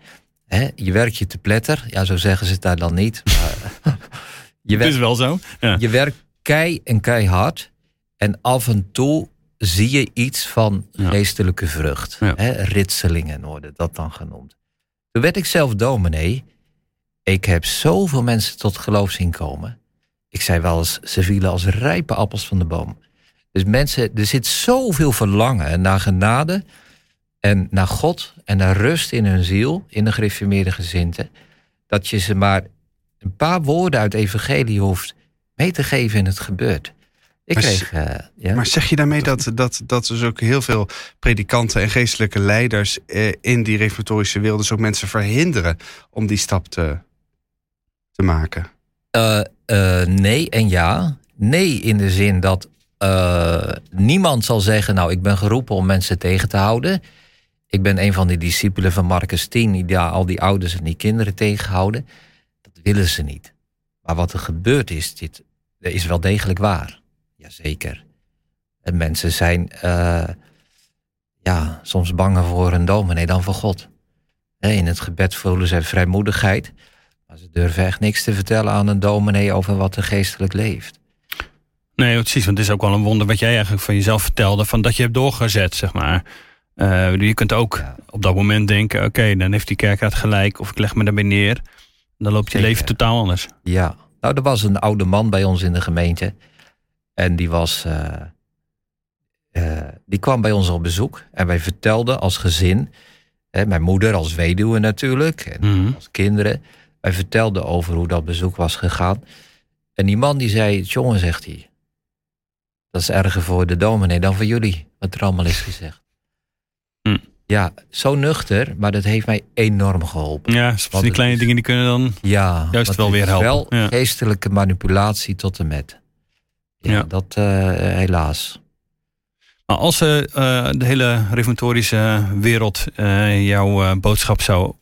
hè, je werkt je te pletter. Ja, zo zeggen ze het daar dan niet. Maar, je Het werkt is wel zo. Ja. je werkt kei en keihard. En af en toe zie je iets van Ja. geestelijke vrucht. Hè, ritselingen worden dat dan genoemd. Toen werd ik zelf dominee. Ik heb zoveel mensen tot geloof zien komen. Ik zei wel eens, ze vielen als rijpe appels van de boom. Dus mensen, er zit zoveel verlangen naar genade en naar God en naar rust in hun ziel, in de gereformeerde gezinten, dat je ze maar een paar woorden uit evangelie hoeft mee te geven en het gebeurt. Ik Maar kreeg, eh, ja. Maar zeg je daarmee dat, dat, dat dus ook heel veel predikanten en geestelijke leiders eh, in die reformatorische wereld dus ook mensen verhinderen om die stap te, te maken? Eh, eh, nee en ja. Nee in de zin dat eh, niemand zal zeggen... nou, ik ben geroepen om mensen tegen te houden. Ik ben een van die discipelen van Marcus 10... die daar al die ouders en die kinderen tegenhouden. Dat willen ze niet. Maar wat er gebeurt is, dit is wel degelijk waar. Jazeker. En mensen zijn ja, soms banger voor een dominee dan voor God. In het gebed voelen ze vrijmoedigheid... Maar ze durven echt niks te vertellen aan een dominee over wat er geestelijk leeft. Nee, precies. Want het is ook wel een wonder wat jij eigenlijk van jezelf vertelde. Van dat je hebt doorgezet, zeg maar. Eh, je kunt ook Ja. op dat moment denken... oké, dan heeft die kerkraad gelijk. Of ik leg me daarbij neer. Dan loopt je leven totaal anders. Ja, nou, er was een oude man bij ons in de gemeente. En die was. eh, eh, die kwam bij ons op bezoek. En wij vertelden als gezin. Hè, mijn moeder als weduwe natuurlijk. En Mhm. als kinderen. Wij vertelden over hoe dat bezoek was gegaan. En die man die zei, jongen, zegt hij. Dat is erger voor de dominee dan voor jullie. Wat er allemaal is gezegd. Hm. Ja, zo nuchter, maar dat heeft mij enorm geholpen. Ja, van die kleine is- dingen die kunnen dan... Ja, Juist wel weer helpen. Wel Ja. geestelijke manipulatie tot en met. Ja, Ja. dat eh, helaas. Maar als eh, eh, de hele reformatorische wereld eh, jouw boodschap zou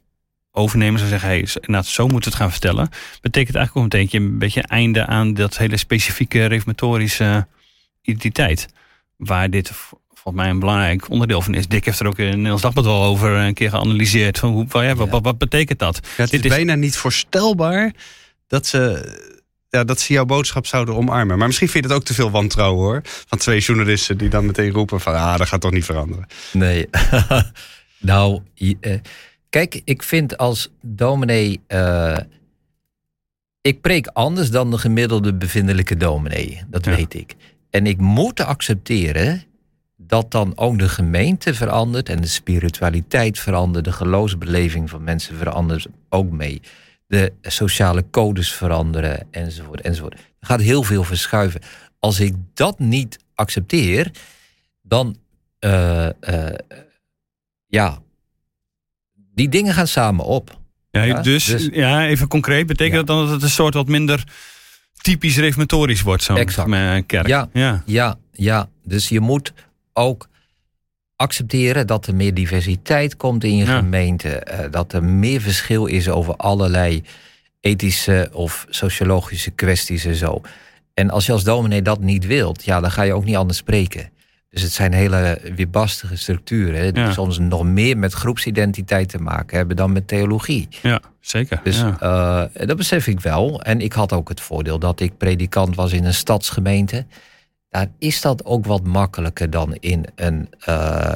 overnemen, zou zeggen, hey, nou, zo moeten we het gaan vertellen, betekent eigenlijk ook meteen een beetje een einde aan dat hele specifieke reformatorische identiteit. Waar dit volgens mij een belangrijk onderdeel van is. Dick heeft er ook in Nederlands Dagblad wel over een keer geanalyseerd. Van hoe, ja, wat, Ja. wat, wat betekent dat? Ja, het Dit is is- bijna niet voorstelbaar dat ze, ja, dat ze jouw boodschap zouden omarmen. Maar misschien vind je het ook te veel wantrouwen hoor. Van twee journalisten die dan meteen roepen van... ah, dat gaat toch niet veranderen. Nee. nou, je- eh, kijk, ik vind als dominee. eh, ik preek anders dan de gemiddelde bevindelijke dominee. Dat Ja. weet ik. En ik moet accepteren dat dan ook de gemeente verandert en de spiritualiteit verandert, de geloofsbeleving van mensen verandert ook mee. De sociale codes veranderen enzovoort enzovoort. Er gaat heel veel verschuiven. Als ik dat niet accepteer, dan eh, eh, ja, die dingen gaan samen op. Ja, Ja, dus, dus- ja, even concreet, betekent dat dan dat het een soort wat minder typisch reformatorisch wordt, zo'n kerk? Ja. ja. Ja, ja, dus je moet ook accepteren dat er meer diversiteit komt in je Ja. gemeente. eh, dat er meer verschil is over allerlei ethische of sociologische kwesties en zo. En als je als dominee dat niet wilt, ja, dan ga je ook niet anders spreken. Dus het zijn hele weerbarstige structuren, hè, die Ja. soms nog meer met groepsidentiteit te maken hebben dan met theologie. Ja, zeker. Dus ja. eh, dat besef ik wel. En ik had ook het voordeel dat ik predikant was in een stadsgemeente. Daar is dat ook wat makkelijker dan in een eh,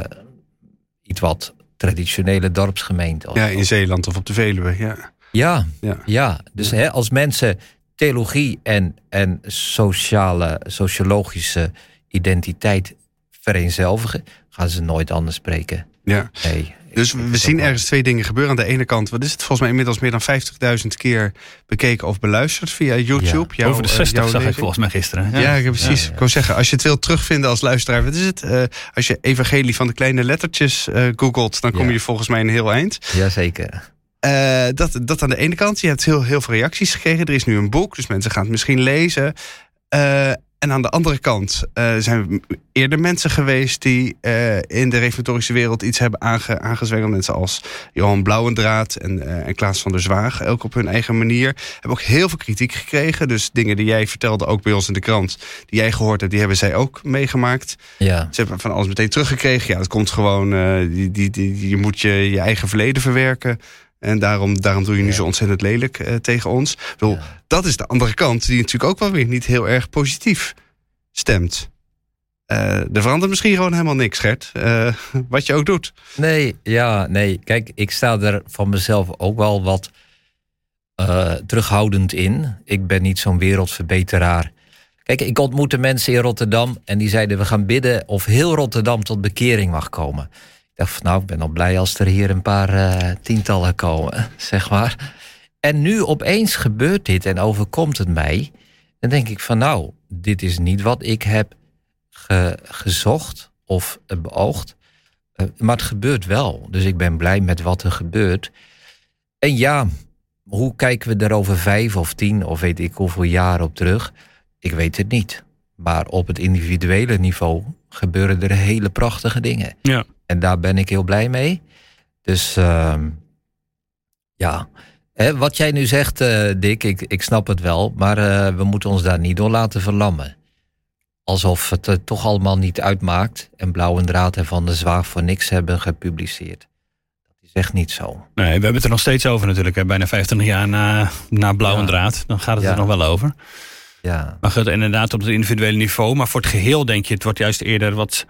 iets wat traditionele dorpsgemeente. Ja, in Zeeland of op de Veluwe, ja. ja, ja. ja. Dus hè, als mensen theologie en, en sociale, sociologische identiteit vereenzelvigen, gaan ze nooit anders spreken. ja. Nee, Dus we zien ergens twee dingen gebeuren. Aan de ene kant, wat is het volgens mij inmiddels meer dan 50.000 keer bekeken of beluisterd via YouTube. Jouw, Over de eh, 60 jouw zag ik volgens mij gisteren. Ja, ik heb precies. Ja, ja. Ik wou zeggen, als je het wilt terugvinden als luisteraar, wat is het? Eh, als je evangelie van de kleine lettertjes eh, googelt, dan kom Ja. je volgens mij een heel eind. Jazeker. Eh, dat, dat aan de ene kant. Je hebt heel, heel veel reacties gekregen. Er is nu een boek, dus mensen gaan het misschien lezen. Eh, en aan de andere kant eh, zijn eerder mensen geweest die eh, in de reformatorische wereld iets hebben aange, aangezwengeld. Mensen als Johan Blauwendraad en, eh, en Klaas van der Zwaag, elk op hun eigen manier. Hebben ook heel veel kritiek gekregen. Dus dingen die jij vertelde, ook bij ons in de krant, die jij gehoord hebt, die hebben zij ook meegemaakt. Ja. Ze hebben van alles meteen teruggekregen. Ja, het komt gewoon. die, die, die, je moet je, je eigen verleden verwerken. En daarom, daarom doe je nu Ja. zo ontzettend lelijk eh, tegen ons. Ik bedoel, Ja. Dat is de andere kant, die natuurlijk ook wel weer niet heel erg positief stemt. Eh, er verandert misschien gewoon helemaal niks, Gert. Eh, wat je ook doet. Nee, ja, nee. Kijk, ik sta er van mezelf ook wel wat terughoudend in. Ik ben niet zo'n wereldverbeteraar. Kijk, ik ontmoette mensen in Rotterdam en die zeiden: we gaan bidden of heel Rotterdam tot bekering mag komen. Dacht van nou, ik ben al blij als er hier een paar eh, tientallen komen, zeg maar. En nu opeens gebeurt dit en overkomt het mij. Dan denk ik van nou, dit is niet wat ik heb ge- gezocht of eh, beoogd. Eh, maar het gebeurt wel. Dus ik ben blij met wat er gebeurt. En ja, hoe kijken we er over vijf of tien of weet ik hoeveel jaar op terug? Ik weet het niet. Maar op het individuele niveau gebeuren er hele prachtige dingen. Ja. En daar ben ik heel blij mee. Dus ehm, ja, Hè, wat jij nu zegt, eh, Dick, ik, ik snap het wel. Maar eh, we moeten ons daar niet door laten verlammen. Alsof het er toch allemaal niet uitmaakt. En Blauwe Draad en Van de Zwaag voor niks hebben gepubliceerd. Dat is echt niet zo. Nee, we hebben het er nog steeds over natuurlijk. Hè. Bijna 25 jaar na, na Blauw en. Draad. Dan gaat het Ja. er nog wel over. Ja, Maar goed, inderdaad op het individuele niveau. Maar voor het geheel denk je, het wordt juist eerder wat,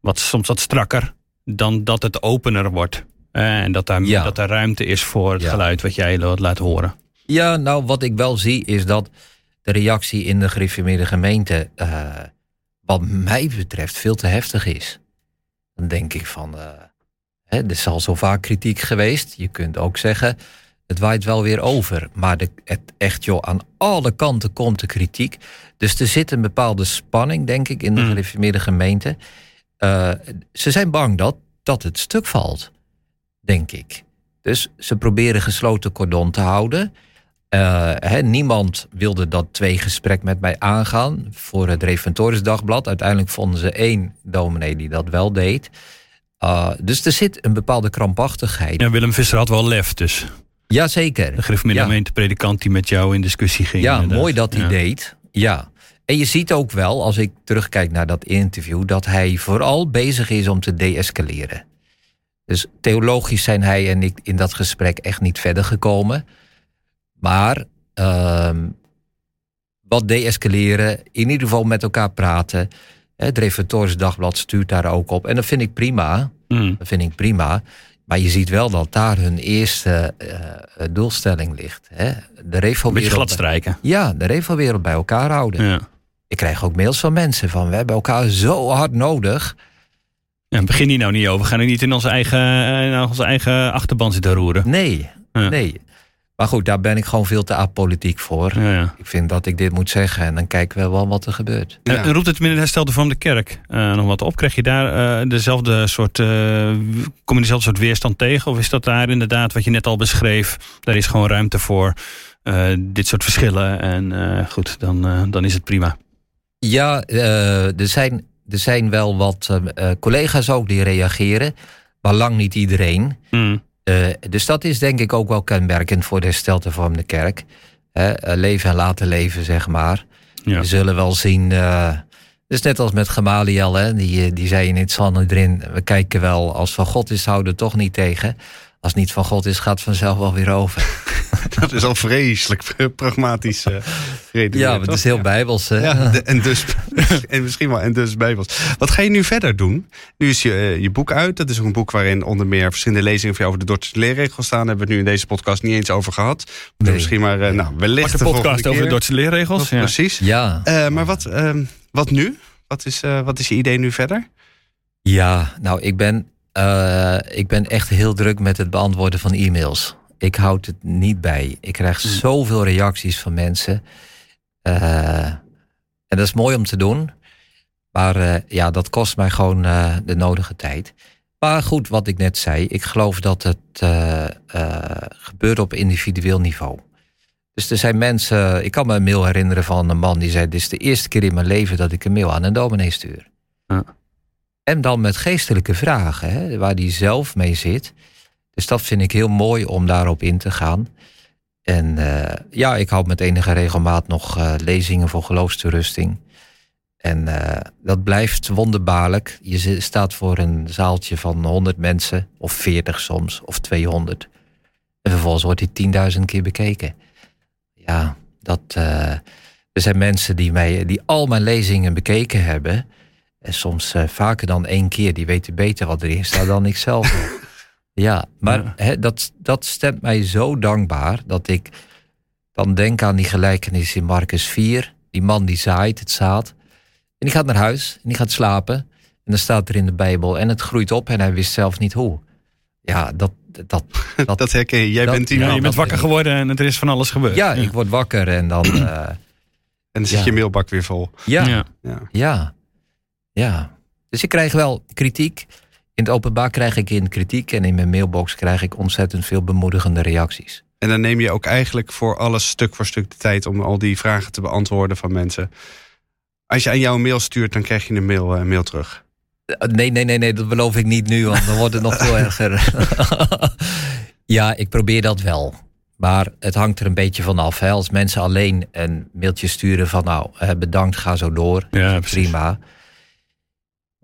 wat soms wat strakker. Dan dat het opener wordt. Eh, en dat daar, Ja. dat er ruimte is voor het Ja. geluid wat jij laat horen. Ja, nou, wat ik wel zie is dat de reactie in de gereformeerde gemeente, eh, wat mij betreft, veel te heftig is. Dan denk ik van, eh, Hè, er is al zo vaak kritiek geweest. Je kunt ook zeggen, het waait wel weer over. Maar de, het, echt joh, aan alle kanten komt de kritiek. Dus er zit een bepaalde spanning, denk ik, in de Mm. gereformeerde gemeente. Eh, ze zijn bang dat, dat het stuk valt, denk ik. Dus ze proberen gesloten cordon te houden. Eh, niemand wilde dat twee gesprek met mij aangaan voor het Reformatorisch Dagblad. Uiteindelijk vonden ze één dominee die dat wel deed. Uh, dus er zit een bepaalde krampachtigheid. Ja, Willem Visser had wel lef, dus. Jazeker. De gereformeerde Ja. gemeentepredikant die met jou in discussie ging. Ja, inderdaad. mooi dat hij Ja. deed. Ja. En je ziet ook wel, als ik terugkijk naar dat interview, dat hij vooral bezig is om te deescaleren. Dus theologisch zijn hij en ik in dat gesprek echt niet verder gekomen. Maar ehm, wat deescaleren, in ieder geval met elkaar praten. Het Reformatorisch Dagblad stuurt daar ook op. En dat vind ik prima. Mm. Dat vind ik prima. Maar je ziet wel dat daar hun eerste eh, doelstelling ligt. Hè? De Een beetje glad strijken. ja, de Revo-wereld bij elkaar houden. Ja. Ik krijg ook mails van mensen van... we hebben elkaar zo hard nodig. Ja, begin hier nou niet over. We gaan nu niet in onze eigen, eh, in onze eigen achterban zitten roeren. Nee, Ja. nee. Maar goed, daar ben ik gewoon veel te apolitiek voor. Ja, ja. Ik vind dat ik dit moet zeggen en dan kijken we wel wat er gebeurt. Ja. En roept het in het herstelde vorm de kerk eh, nog wat op? Krijg je daar eh, dezelfde soort, eh, kom je dezelfde soort weerstand tegen? Of is dat daar inderdaad wat je net al beschreef? Daar is gewoon ruimte voor eh, dit soort verschillen. En eh, goed, dan, eh, dan is het prima. Ja, eh, er, zijn, er zijn wel wat eh, eh, collega's ook die reageren. Maar lang niet iedereen. Mm. Dus dat is denk ik ook wel kenmerkend voor de herstelde vorm de kerk. Leven en laten leven, zeg maar. Ja. We zullen wel zien. het is net als met Gamaliel, hè? Die, die zei in het Sanhedrin. We kijken wel, als van God is, houden we toch niet tegen. Als het niet van God is, gaat het vanzelf wel weer over. Dat is al vreselijk pragmatisch uh, Ja, maar het is heel bijbels. Hè? Ja, de- en, dus, en misschien wel en dus bijbels. Wat ga je nu verder doen? Nu is je, eh, je boek uit. Dat is ook een boek waarin onder meer verschillende lezingen jou over de Dordtse leerregels staan. Daar hebben we het nu in deze podcast niet eens over gehad. Nee. misschien maar, eh, nou, wellicht de podcast over de. Dordtse leerregels. Ja. Precies. Ja, Eh, maar wat, ehm, wat nu? Wat is, eh, wat is je idee nu verder? ja nou, ik ben, eh, ik ben echt heel druk met het beantwoorden van e-mails. Ik houd het niet bij. Ik krijg Hmm. zoveel reacties van mensen. Eh, en dat is mooi om te doen. Maar eh, ja, dat kost mij gewoon de nodige tijd. Maar goed, wat ik net zei, ik geloof dat het gebeurt op individueel niveau. Dus er zijn mensen, ik kan me een mail herinneren van een man die zei: Dit is de eerste keer in mijn leven dat ik een mail aan een dominee stuur. Ja. En dan met geestelijke vragen, hè, waar die zelf mee zit. Dus dat vind ik heel mooi om daarop in te gaan. En eh, ja, ik houd met enige regelmaat nog eh, lezingen voor geloofstoerusting. En eh, dat blijft wonderbaarlijk. Je staat voor een zaaltje van 100 mensen, of 40 soms, of 200. En vervolgens wordt die 10.000 keer bekeken. Ja, dat. er zijn mensen die, mij, die al mijn lezingen bekeken hebben. En soms eh, vaker dan één keer. Die weten beter wat erin staat dan ik zelf. ja, maar Ja. dat, dat stemt mij zo dankbaar dat ik dan denk aan die gelijkenis in Marcus 4. Die man die zaait het zaad. En die gaat naar huis en die gaat slapen. En dan staat er in de Bijbel en het groeit op en hij wist zelf niet hoe. Ja, dat. dat, dat Dat herken je. Jij Dat- bent die Ja, man. je bent wakker geworden en er is van alles gebeurd. ja, ik word wakker en dan. eh, En dan zit Ja. je mailbak weer vol. ja, Ja. Ja. Ja. Dus ik krijg wel kritiek. In het openbaar krijg ik in kritiek en in mijn mailbox krijg ik ontzettend veel bemoedigende reacties. En dan neem je ook eigenlijk voor alles stuk voor stuk de tijd om al die vragen te beantwoorden van mensen. Als je aan jou een mail stuurt, dan krijg je een mail, eh, mail terug. Eh, Nee, nee, nee, nee, dat beloof ik niet nu, want dan wordt het nog veel erger. ja, ik probeer dat wel. Maar het hangt er een beetje van af. Hè. Als mensen alleen een mailtje sturen van nou, eh, bedankt, ga zo door. Ja, precies.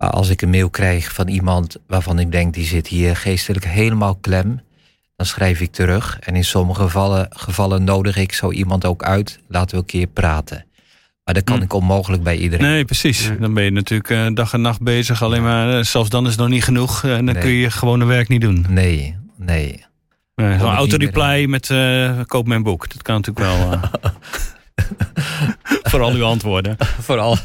Maar als ik een mail krijg van iemand waarvan ik denk die zit hier geestelijk helemaal klem, dan schrijf ik terug. En in sommige gevallen, gevallen nodig ik zo iemand ook uit. Laten we een keer praten. Maar dat kan Hm. ik onmogelijk bij iedereen. Nee, precies. Dan ben je natuurlijk eh, dag en nacht bezig. Alleen maar, eh, zelfs dan is het nog niet genoeg. eh, En dan Nee. kun je je gewone werk niet doen. Nee, nee. Uh, autoreply met eh, koop mijn boek. Dat kan natuurlijk wel. eh. voor al uw antwoorden. Vooral,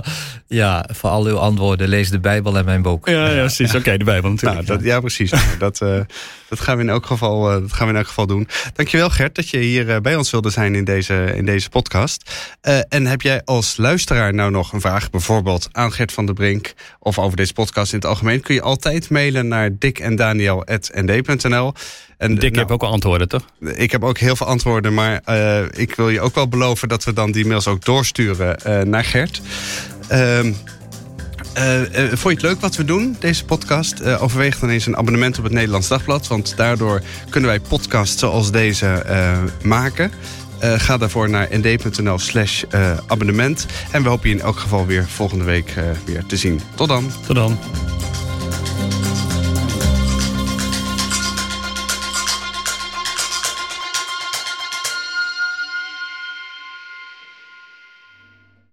ja, voor al uw antwoorden. Lees de Bijbel en mijn boek. Ja, ja precies. Oké, de Bijbel natuurlijk. Nou, dat, ja, precies. Dat, uh, dat, gaan we in elk geval, uh, dat gaan we in elk geval doen. Dankjewel Gert dat je hier uh, bij ons wilde zijn in deze, in deze podcast. en heb jij als luisteraar nou nog een vraag, bijvoorbeeld aan Gert van der Brink of over deze podcast in het algemeen, kun je altijd mailen naar dikendaniel.nd.nl. En Dick nou, heb ook al antwoorden, toch? Ik heb ook heel veel antwoorden, maar uh, ik wil je ook wel beloven dat we dan die mails ook doorsturen uh, naar Gert. Uh, vond je het leuk wat we doen, deze podcast? overweeg dan eens een abonnement op het Nederlands Dagblad. Want daardoor kunnen wij podcasts zoals deze maken. ga daarvoor naar nd.nl slash abonnement. En we hopen je in elk geval weer volgende week weer te zien. Tot dan. Tot dan.